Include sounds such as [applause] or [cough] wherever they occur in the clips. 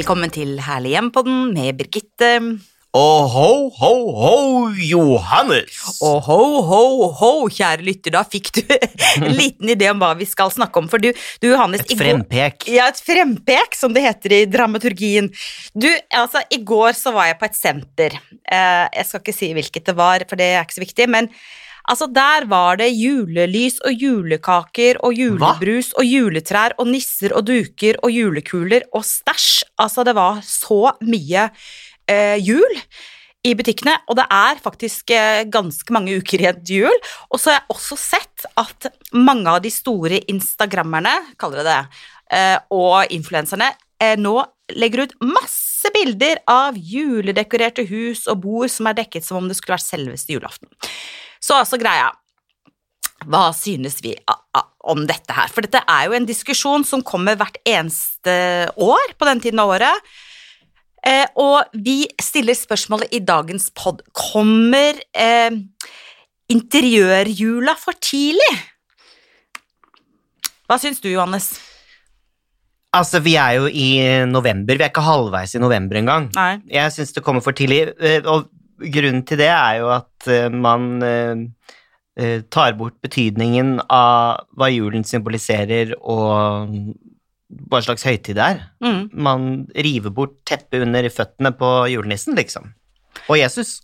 Velkommen til Herlig hjem-podden med Birgitte. Og ho, ho, ho, Johannes! Og ho, ho, ho, kjære lytter, da fikk du [laughs] en liten idé om hva vi skal snakke om. For du, du Johannes Et går- frempek. Ja, et frempek, som det heter i dramaturgien. Du, altså, i går så var jeg på et senter. Eh, jeg skal ikke si hvilket det var, for det er ikke så viktig, men altså, der var det julelys og julekaker og julebrus og juletrær og nisser og duker og julekuler og stæsj. Altså, det var så mye eh, jul i butikkene, og det er faktisk eh, ganske mange uker igjen til jul. Og så har jeg også sett at mange av de store instagrammerne, kaller det det, eh, og influenserne, eh, nå legger ut masse bilder av juledekorerte hus og bord som er dekket som om det skulle vært selveste julaften. Så altså greia hva synes vi om dette her? For dette er jo en diskusjon som kommer hvert eneste år på den tiden av året. Eh, og vi stiller spørsmålet i dagens pod. Kommer eh, interiørjula for tidlig? Hva syns du, Johannes? Altså, vi er jo i november. Vi er ikke halvveis i november engang. Nei. Jeg syns det kommer for tidlig, eh, og grunnen til det er jo at eh, man eh, eh, tar bort betydningen av hva julen symboliserer, og hva slags høytid det er. Mm. Man river bort teppet under føttene på julenissen, liksom. Og Jesus.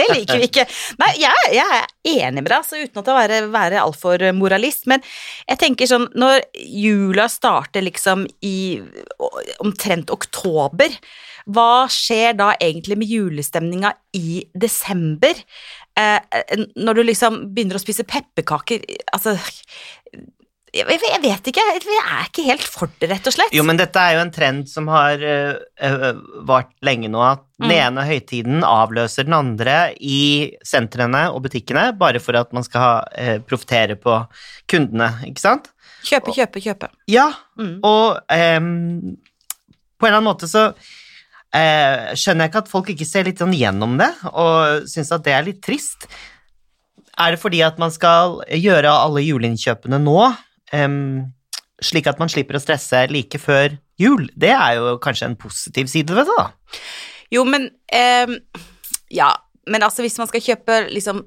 Det liker vi ikke. Nei, jeg, jeg er enig med deg, altså, uten at å være, være altfor moralist, men jeg tenker sånn Når jula starter liksom i omtrent oktober, hva skjer da egentlig med julestemninga i desember? Eh, når du liksom begynner å spise pepperkaker Altså jeg, jeg vet ikke, jeg er ikke helt for det, rett og slett. Jo, men dette er jo en trend som har eh, vart lenge nå, at den Mm. ene høytiden avløser den andre i sentrene og butikkene, bare for at man skal uh, profitere på kundene, ikke sant? Kjøpe, kjøpe, kjøpe. Ja, Mm. og eh, på en eller annen måte så eh, skjønner jeg ikke at folk ikke ser litt sånn gjennom det, og syns at det er litt trist. Er det fordi at man skal gjøre alle juleinnkjøpene nå, em, slik at man slipper å stresse like før jul? Det er jo kanskje en positiv side ved det, da. Jo, men eh, Ja, men altså hvis man skal kjøpe liksom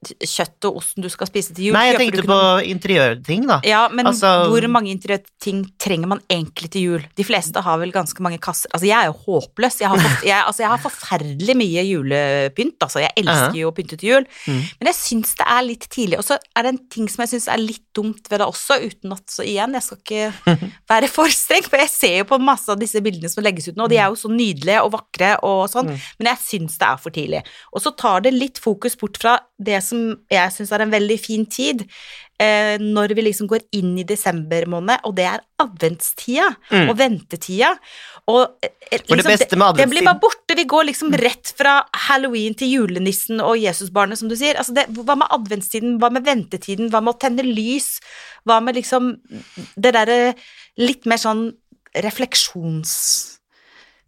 kjøtt og osten du skal spise til jul Nei, jeg tenkte på noen... interiørting, da. ja, men altså- hvor mange interiørting trenger man egentlig til jul? De fleste har vel ganske mange kasser Altså, jeg er jo håpløs. Jeg har, [laughs] for, jeg, altså, jeg har forferdelig mye julepynt, altså. Jeg elsker jo å pynte til jul. Mm. Men jeg syns det er litt tidlig. Og så er det en ting som jeg syns er litt dumt ved det også, uten at så igjen, jeg skal ikke [laughs] være for streng, for jeg ser jo på masse av disse bildene som legges ut nå, og de er jo så nydelige og vakre og sånn, Mm. men jeg syns det er for tidlig. Og så tar det litt fokus bort fra det som jeg syns er en veldig fin tid, eh, når vi liksom går inn i desember måned, og det er adventstida Mm. og ventetida. Og eh, det liksom, beste med det blir bare borte. Vi går liksom rett fra halloween til julenissen og Jesusbarnet, som du sier. Altså det, hva med adventstiden, hva med ventetiden, hva med å tenne lys, hva med liksom det derre litt mer sånn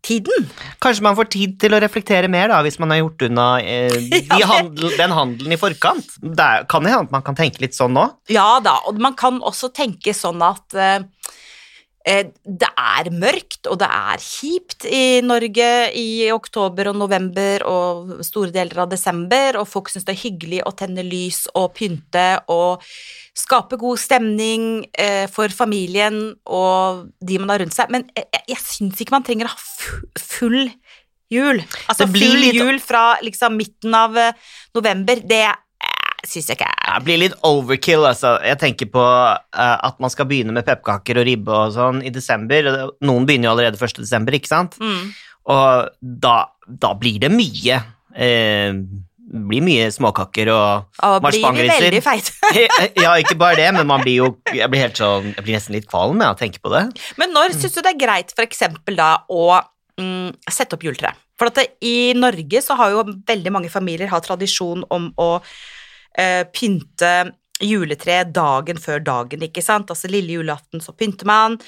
refleksjonstiden? Kanskje man får tid til å reflektere mer da, hvis man har gjort unna eh, [laughs] de handel, den handelen i forkant. Det kan det hende at man kan tenke litt sånn nå? Ja da, og man kan også tenke sånn at eh, det er mørkt, og det er kjipt i Norge i oktober og november og store deler av desember, og folk syns det er hyggelig å tenne lys og pynte og skape god stemning eh, for familien og de man har rundt seg, men jeg, jeg, jeg syns ikke man trenger å ha full jul. Altså full litt- jul fra liksom midten av eh, november, det eh, syns jeg ikke er Det blir litt overkill, altså. Jeg tenker på uh, at man skal begynne med pepperkaker og ribbe og sånn i desember. Noen begynner jo allerede 1. desember, ikke sant? mm. Og da, da blir det mye eh, det blir mye småkaker og Og blir veldig feite. [laughs] ja, ikke bare det, men man blir jo Jeg blir, helt sånn, jeg blir nesten litt kvalm av å tenke på det. Men når syns du det er greit for eksempel da å mm, sette opp juletre? For at det, i Norge så har jo veldig mange familier har tradisjon om å eh, pynte juletre dagen før dagen, ikke sant? Altså lille julaften så pynter man,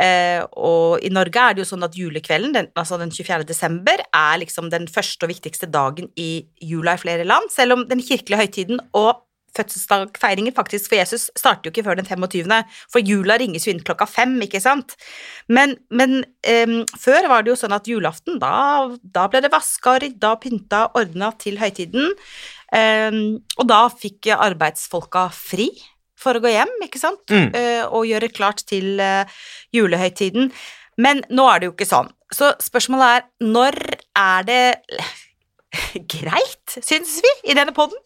eh, og i Norge er det jo sånn at julekvelden, den, altså den 24. desember, er liksom den første og viktigste dagen i jula i flere land, selv om den kirkelige høytiden og fødselsdagfeiringer faktisk for Jesus starter jo ikke før den 25., for jula ringes jo inn klokka fem, ikke sant? Men, men um, før var det jo sånn at julaften, da, da ble det vaska, rydda, pynta, ordna til høytiden. um, og da fikk arbeidsfolka fri for å gå hjem, ikke sant? Mm. uh, og gjøre klart til uh, julehøytiden. Men nå er det jo ikke sånn. Så spørsmålet er, når er det [laughs] greit, syns vi, i denne podden,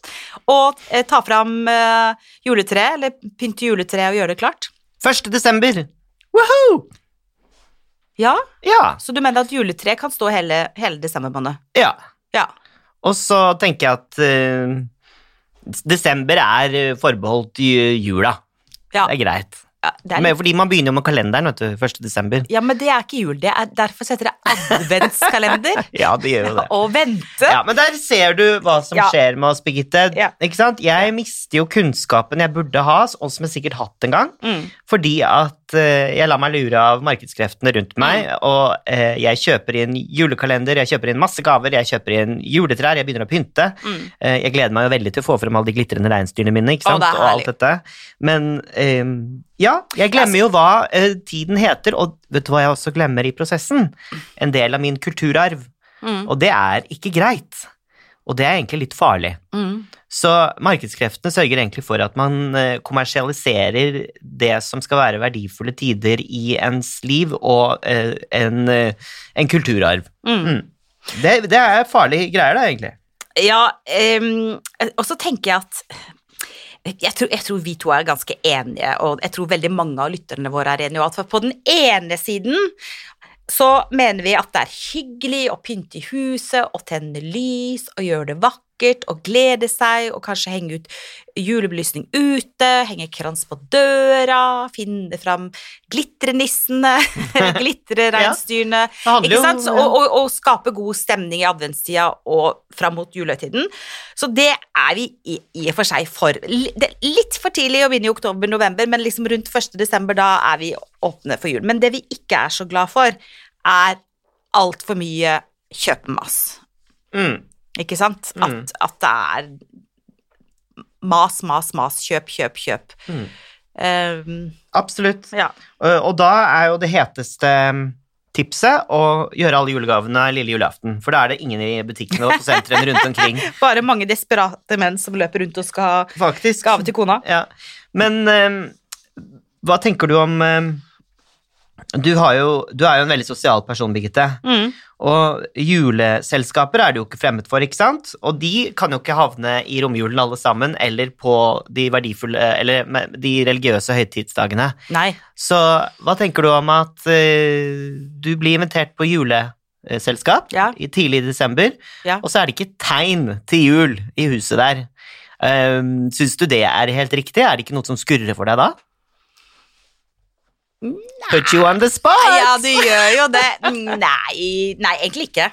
å eh, ta fram eh, juletreet, eller pynte juletreet og gjøre det klart? 1. desember. Woohoo! Ja, Ja. så du mener at juletreet kan stå hele, hele desembermåned? ja. Ja. Og så tenker jeg at eh, desember er eh, forbeholdt ju- jula. Ja, Det er greit. Ja, det er Men fordi man begynner jo med kalenderen, vet du. 1. desember. ja, men det er ikke jul, det er derfor setter det adventskalender. [laughs] Ja, det gjør jo det. og vente. Ja, men der ser du hva som Ja. skjer med oss, Birgitte. Ja. Ikke sant? Jeg mister jo kunnskapen jeg burde ha, og som jeg sikkert hatt en gang, Mm. fordi at uh, jeg lar meg lure av markedskreftene rundt meg, Mm. og uh, jeg kjøper inn julekalender, jeg kjøper inn masse gaver, jeg kjøper inn juletrær, jeg begynner å pynte. Mm. Uh, jeg gleder meg jo veldig til å få frem alle de glitrende reinsdyrene mine, ikke Å, sant, det er og alt dette. Men eh, ja, jeg glemmer jo hva eh, tiden heter, og vet du hva jeg også glemmer i prosessen? En del av min kulturarv. Mm. Og det er ikke greit. Og det er egentlig litt farlig. Mm. Så markedskreftene sørger egentlig for at man eh, kommersialiserer det som skal være verdifulle tider i ens liv, og eh, en, eh, en kulturarv. Mm. Mm. Det, det er farlige greier, da, egentlig. Ja, um, og så tenker jeg at jeg tror, jeg tror vi to er ganske enige, og jeg tror veldig mange av lytterne våre er enige. For på den ene siden så mener vi at det er hyggelig å pynte i huset og tenne lys og gjøre det vakkert og glede seg og kanskje henge ut julebelysning ute, henge krans på døra, finne fram glitrenissene, [laughs] glitrereinsdyrene ja, ikke sant? Og, og, og skape god stemning i adventstida og fram mot julehøytiden. Så det er vi i, i og for seg for. Det er litt for tidlig å begynne i oktober-november, men liksom rundt 1. desember, da er vi åpne for jul. Men det vi ikke er så glad for, er altfor mye kjøpemas. Mm. Ikke sant? Mm. At, at det er mas, mas, mas, kjøp, kjøp, kjøp. Mm. Um, Absolutt. ja. Og, da er jo det heteste mm, tipset å gjøre alle julegavene lille julaften. For da er det ingen i butikkene og på sentrene rundt omkring. [laughs] Bare mange desperate menn som løper rundt og skal ha Faktisk. gave til kona. Ja. Men um, hva tenker du om eh, du, har jo, du er jo en veldig sosial person, Birgitte. Mm. Og juleselskaper er du jo ikke fremmed for, ikke sant? Og de kan jo ikke havne i romjulen alle sammen, eller på de verdifulle, eller de religiøse høytidsdagene. Nei. Så hva tenker du om at uh, du blir invitert på juleselskap Ja. i tidlig i desember, Ja. og så er det ikke tegn til jul i huset der? Um, Syns du det er helt riktig? Er det ikke noe som skurrer for deg da? Put you on the spot! Ja, du gjør jo det. Nei, nei egentlig ikke.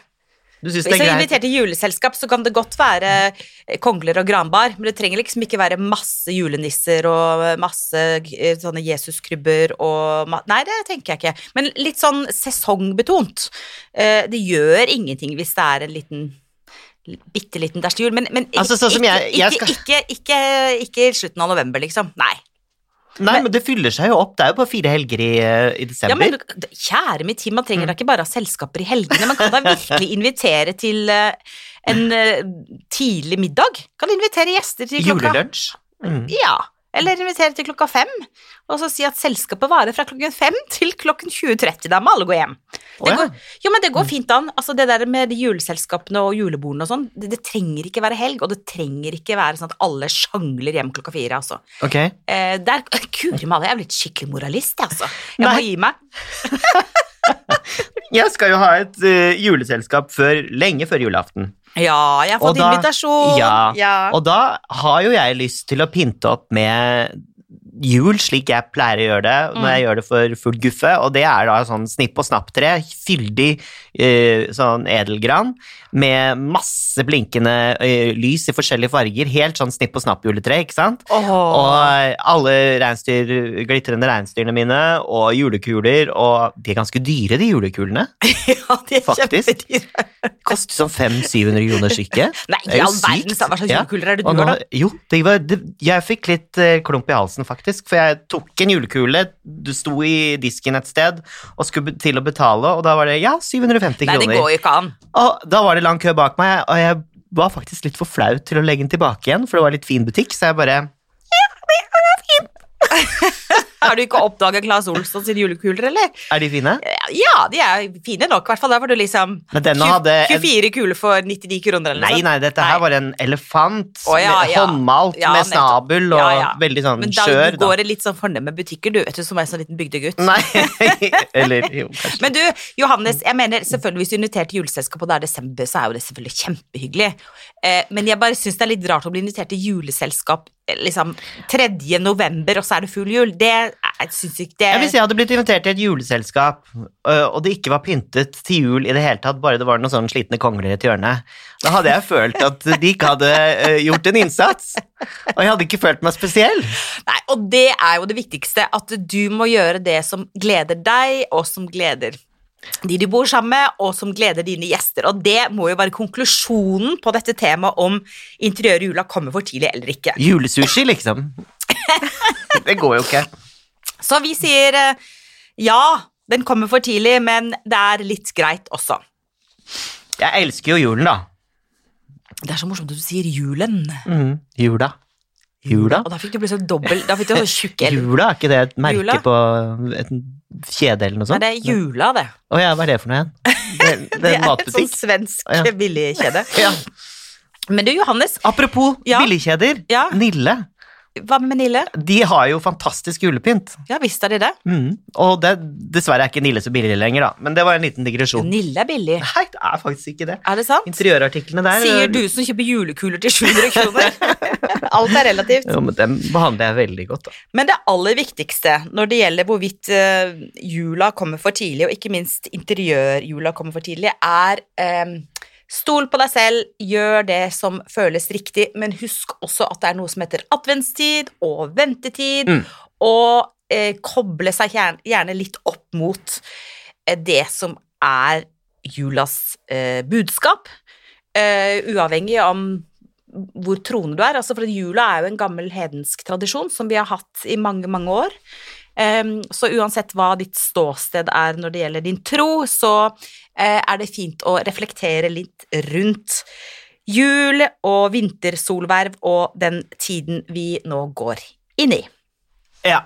Hvis jeg er er invitert til juleselskap, så kan det godt være kongler og granbar, men det trenger liksom ikke være masse julenisser og masse eh, sånne Jesuskrybber og Nei, det tenker jeg ikke. Men litt sånn sesongbetont. Eh, Det gjør ingenting hvis det er en liten Bitte liten dæsj jul, men, men Altså, sånn ikke, jeg- jeg ikke, ikke, ikke, ikke i slutten av november, liksom. Nei. Nei, men det fyller seg jo opp. Det er jo bare fire helger i, eh, i desember. Ja, men du- Kjære min team, man trenger da ikke bare ha selskaper i helgene. Man kan da virkelig [laughs] invitere til eh, en eh, tidlig middag. Kan invitere gjester til klokka Julelunsj. Mm. Ja. Eller invitere til klokka fem, og så si at selskapet varer fra klokken fem til klokken 20.30. Da må alle gå hjem. Det går, jo, men det går fint an. Altså, det der med de juleselskapene og julebordene og sånn, det, det trenger ikke være helg, og det trenger ikke være sånn at alle sjangler hjem klokka fire, altså. Ok. Eh, der, [laughs] Guri malla, jeg er blitt skikkelig moralist, jeg, altså. Jeg Nei. må gi meg. [laughs] Jeg skal jo ha et uh, juleselskap før, lenge før julaften. Ja, jeg har fått da- invitasjon. Ja, Og da har jo jeg lyst til å pynte opp med jul slik jeg pleier å gjøre det når jeg gjør det for full guffe, og det er da sånn snipp og snapp-tre, fyldig eh, sånn edelgran, med masse blinkende eh, lys i forskjellige farger, helt sånn snipp og snapp-juletre, ikke sant? Oh. Og alle reinsdyr, glitrende reinsdyrene mine, og julekuler, og de er ganske dyre, de julekulene. [laughs] ja, de er Faktisk. kjempedyre. Koster sånn 500-700 kroner stykket. [laughs] Nei, i jo all verden, hva slags julekuler er det du har, da? jo, det var, det, jeg fikk litt eh, klump i halsen, faktisk. For jeg tok en julekule, du sto i disken et sted og skulle til å betale, og da var det ja, 750 kroner. Nei, det går jo ikke an. Og da var det lang kø bak meg, og jeg var faktisk litt for flau til å legge den tilbake igjen, for det var litt fin butikk, så jeg bare [laughs] Har du ikke oppdaget Claes Olsson sine julekuler, eller? Er de fine? Ja, de er fine nok, i hvert fall. Der var du liksom Men denne tjue- hadde en- 24 kuler for 99 kroner, eller noe sånt. nei, dette her Nei. var en elefant oh, ja, ja. håndmalt Ja, med snabel og veldig sånn Men da skjør, går det litt sånn fornemme butikker, du, vet du, som er sånn liten bygdegutt. Nei, [laughs] eller jo, kanskje. Men du, Johannes, jeg mener selvfølgelig hvis du inviterte invitert til juleselskap, og det er desember, så er jo det selvfølgelig kjempehyggelig. Eh, men jeg bare syns det er litt rart å bli invitert til juleselskap liksom 3. november, og så er det full jul. Det jeg syns ikke det Ja, hvis jeg hadde blitt invitert til et juleselskap, og det ikke var pyntet til jul i det hele tatt, bare det var noen sånne slitne kongler i et hjørne, da hadde jeg følt at de ikke hadde gjort en innsats. Og jeg hadde ikke følt meg spesiell. Nei, og det er jo det viktigste, at du må gjøre det som gleder deg, og som gleder de du bor sammen med, og som gleder dine gjester. Og det må jo være konklusjonen på dette temaet om interiøret i jula kommer for tidlig eller ikke. Julesushi, liksom. [laughs] Det går jo ikke. Så vi sier eh, ja, den kommer for tidlig, men det er litt greit også. Jeg elsker jo julen, da. Det er så morsomt at du sier julen. Mm, Jula. Jula? Og da fikk du plutselig dobbel Da fikk du så tjukk L. [laughs] Jula, er ikke det et merke Jula? på et kjede eller noe Nei, sånt? det er jula, det. Å ja, hva er det for noe igjen? Det, det [laughs] Det er matbutikk. et sånn svensk Ja. billigkjede. [laughs] Ja. Men du, Johannes, Apropos Ja. billigkjeder. Nille. Hva med Nille? De har jo fantastisk julepynt. Ja, visst er de det. Mm. Og det, dessverre er ikke Nille så billig lenger, da. Men det var en liten digresjon. Nille er billig. Nei, det er faktisk ikke det. Er det sant? Interiørartiklene der Sier du som kjøper julekuler til 700 kroner. [laughs] Alt er relativt. Jo, men dem behandler jeg veldig godt, da. Men det aller viktigste når det gjelder hvorvidt eh, jula kommer for tidlig, og ikke minst interiørjula kommer for tidlig, er eh, stol på deg selv, gjør det som føles riktig, men husk også at det er noe som heter adventstid og ventetid, Mm. og eh, koble seg gjerne, gjerne litt opp mot eh, det som er julas eh, budskap, eh, uavhengig om hvor troende du er. Altså for jula er jo en gammel hedensk tradisjon som vi har hatt i mange, mange år. Så uansett hva ditt ståsted er når det gjelder din tro, så eh, er det fint å reflektere litt rundt jul og vintersolverv og den tiden vi nå går inn i. Ja.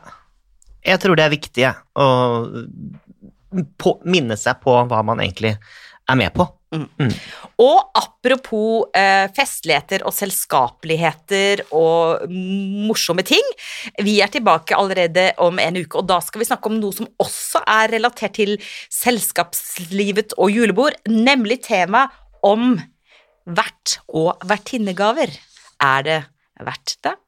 Jeg tror det er viktig, å minne seg på hva man egentlig er med på. Og apropos eh, festligheter og selskapeligheter og morsomme ting, vi er tilbake allerede om en uke, og da skal vi snakke om noe som også er relatert til selskapslivet og julebord, nemlig tema om vert- og vertinnegaver. Er det verdt det?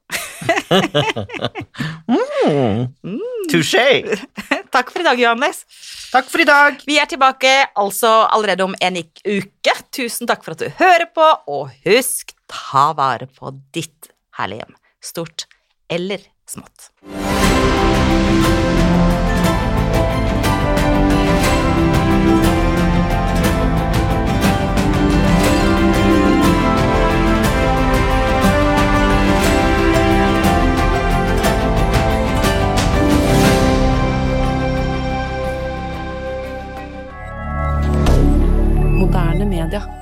Mm. Touché! [laughs] Takk for i dag, Johannes. Takk for i dag! Vi er tilbake altså allerede om en uke. Tusen takk for at du hører på, og husk, ta vare på ditt herlige hjem. Stort eller smått. milliardaire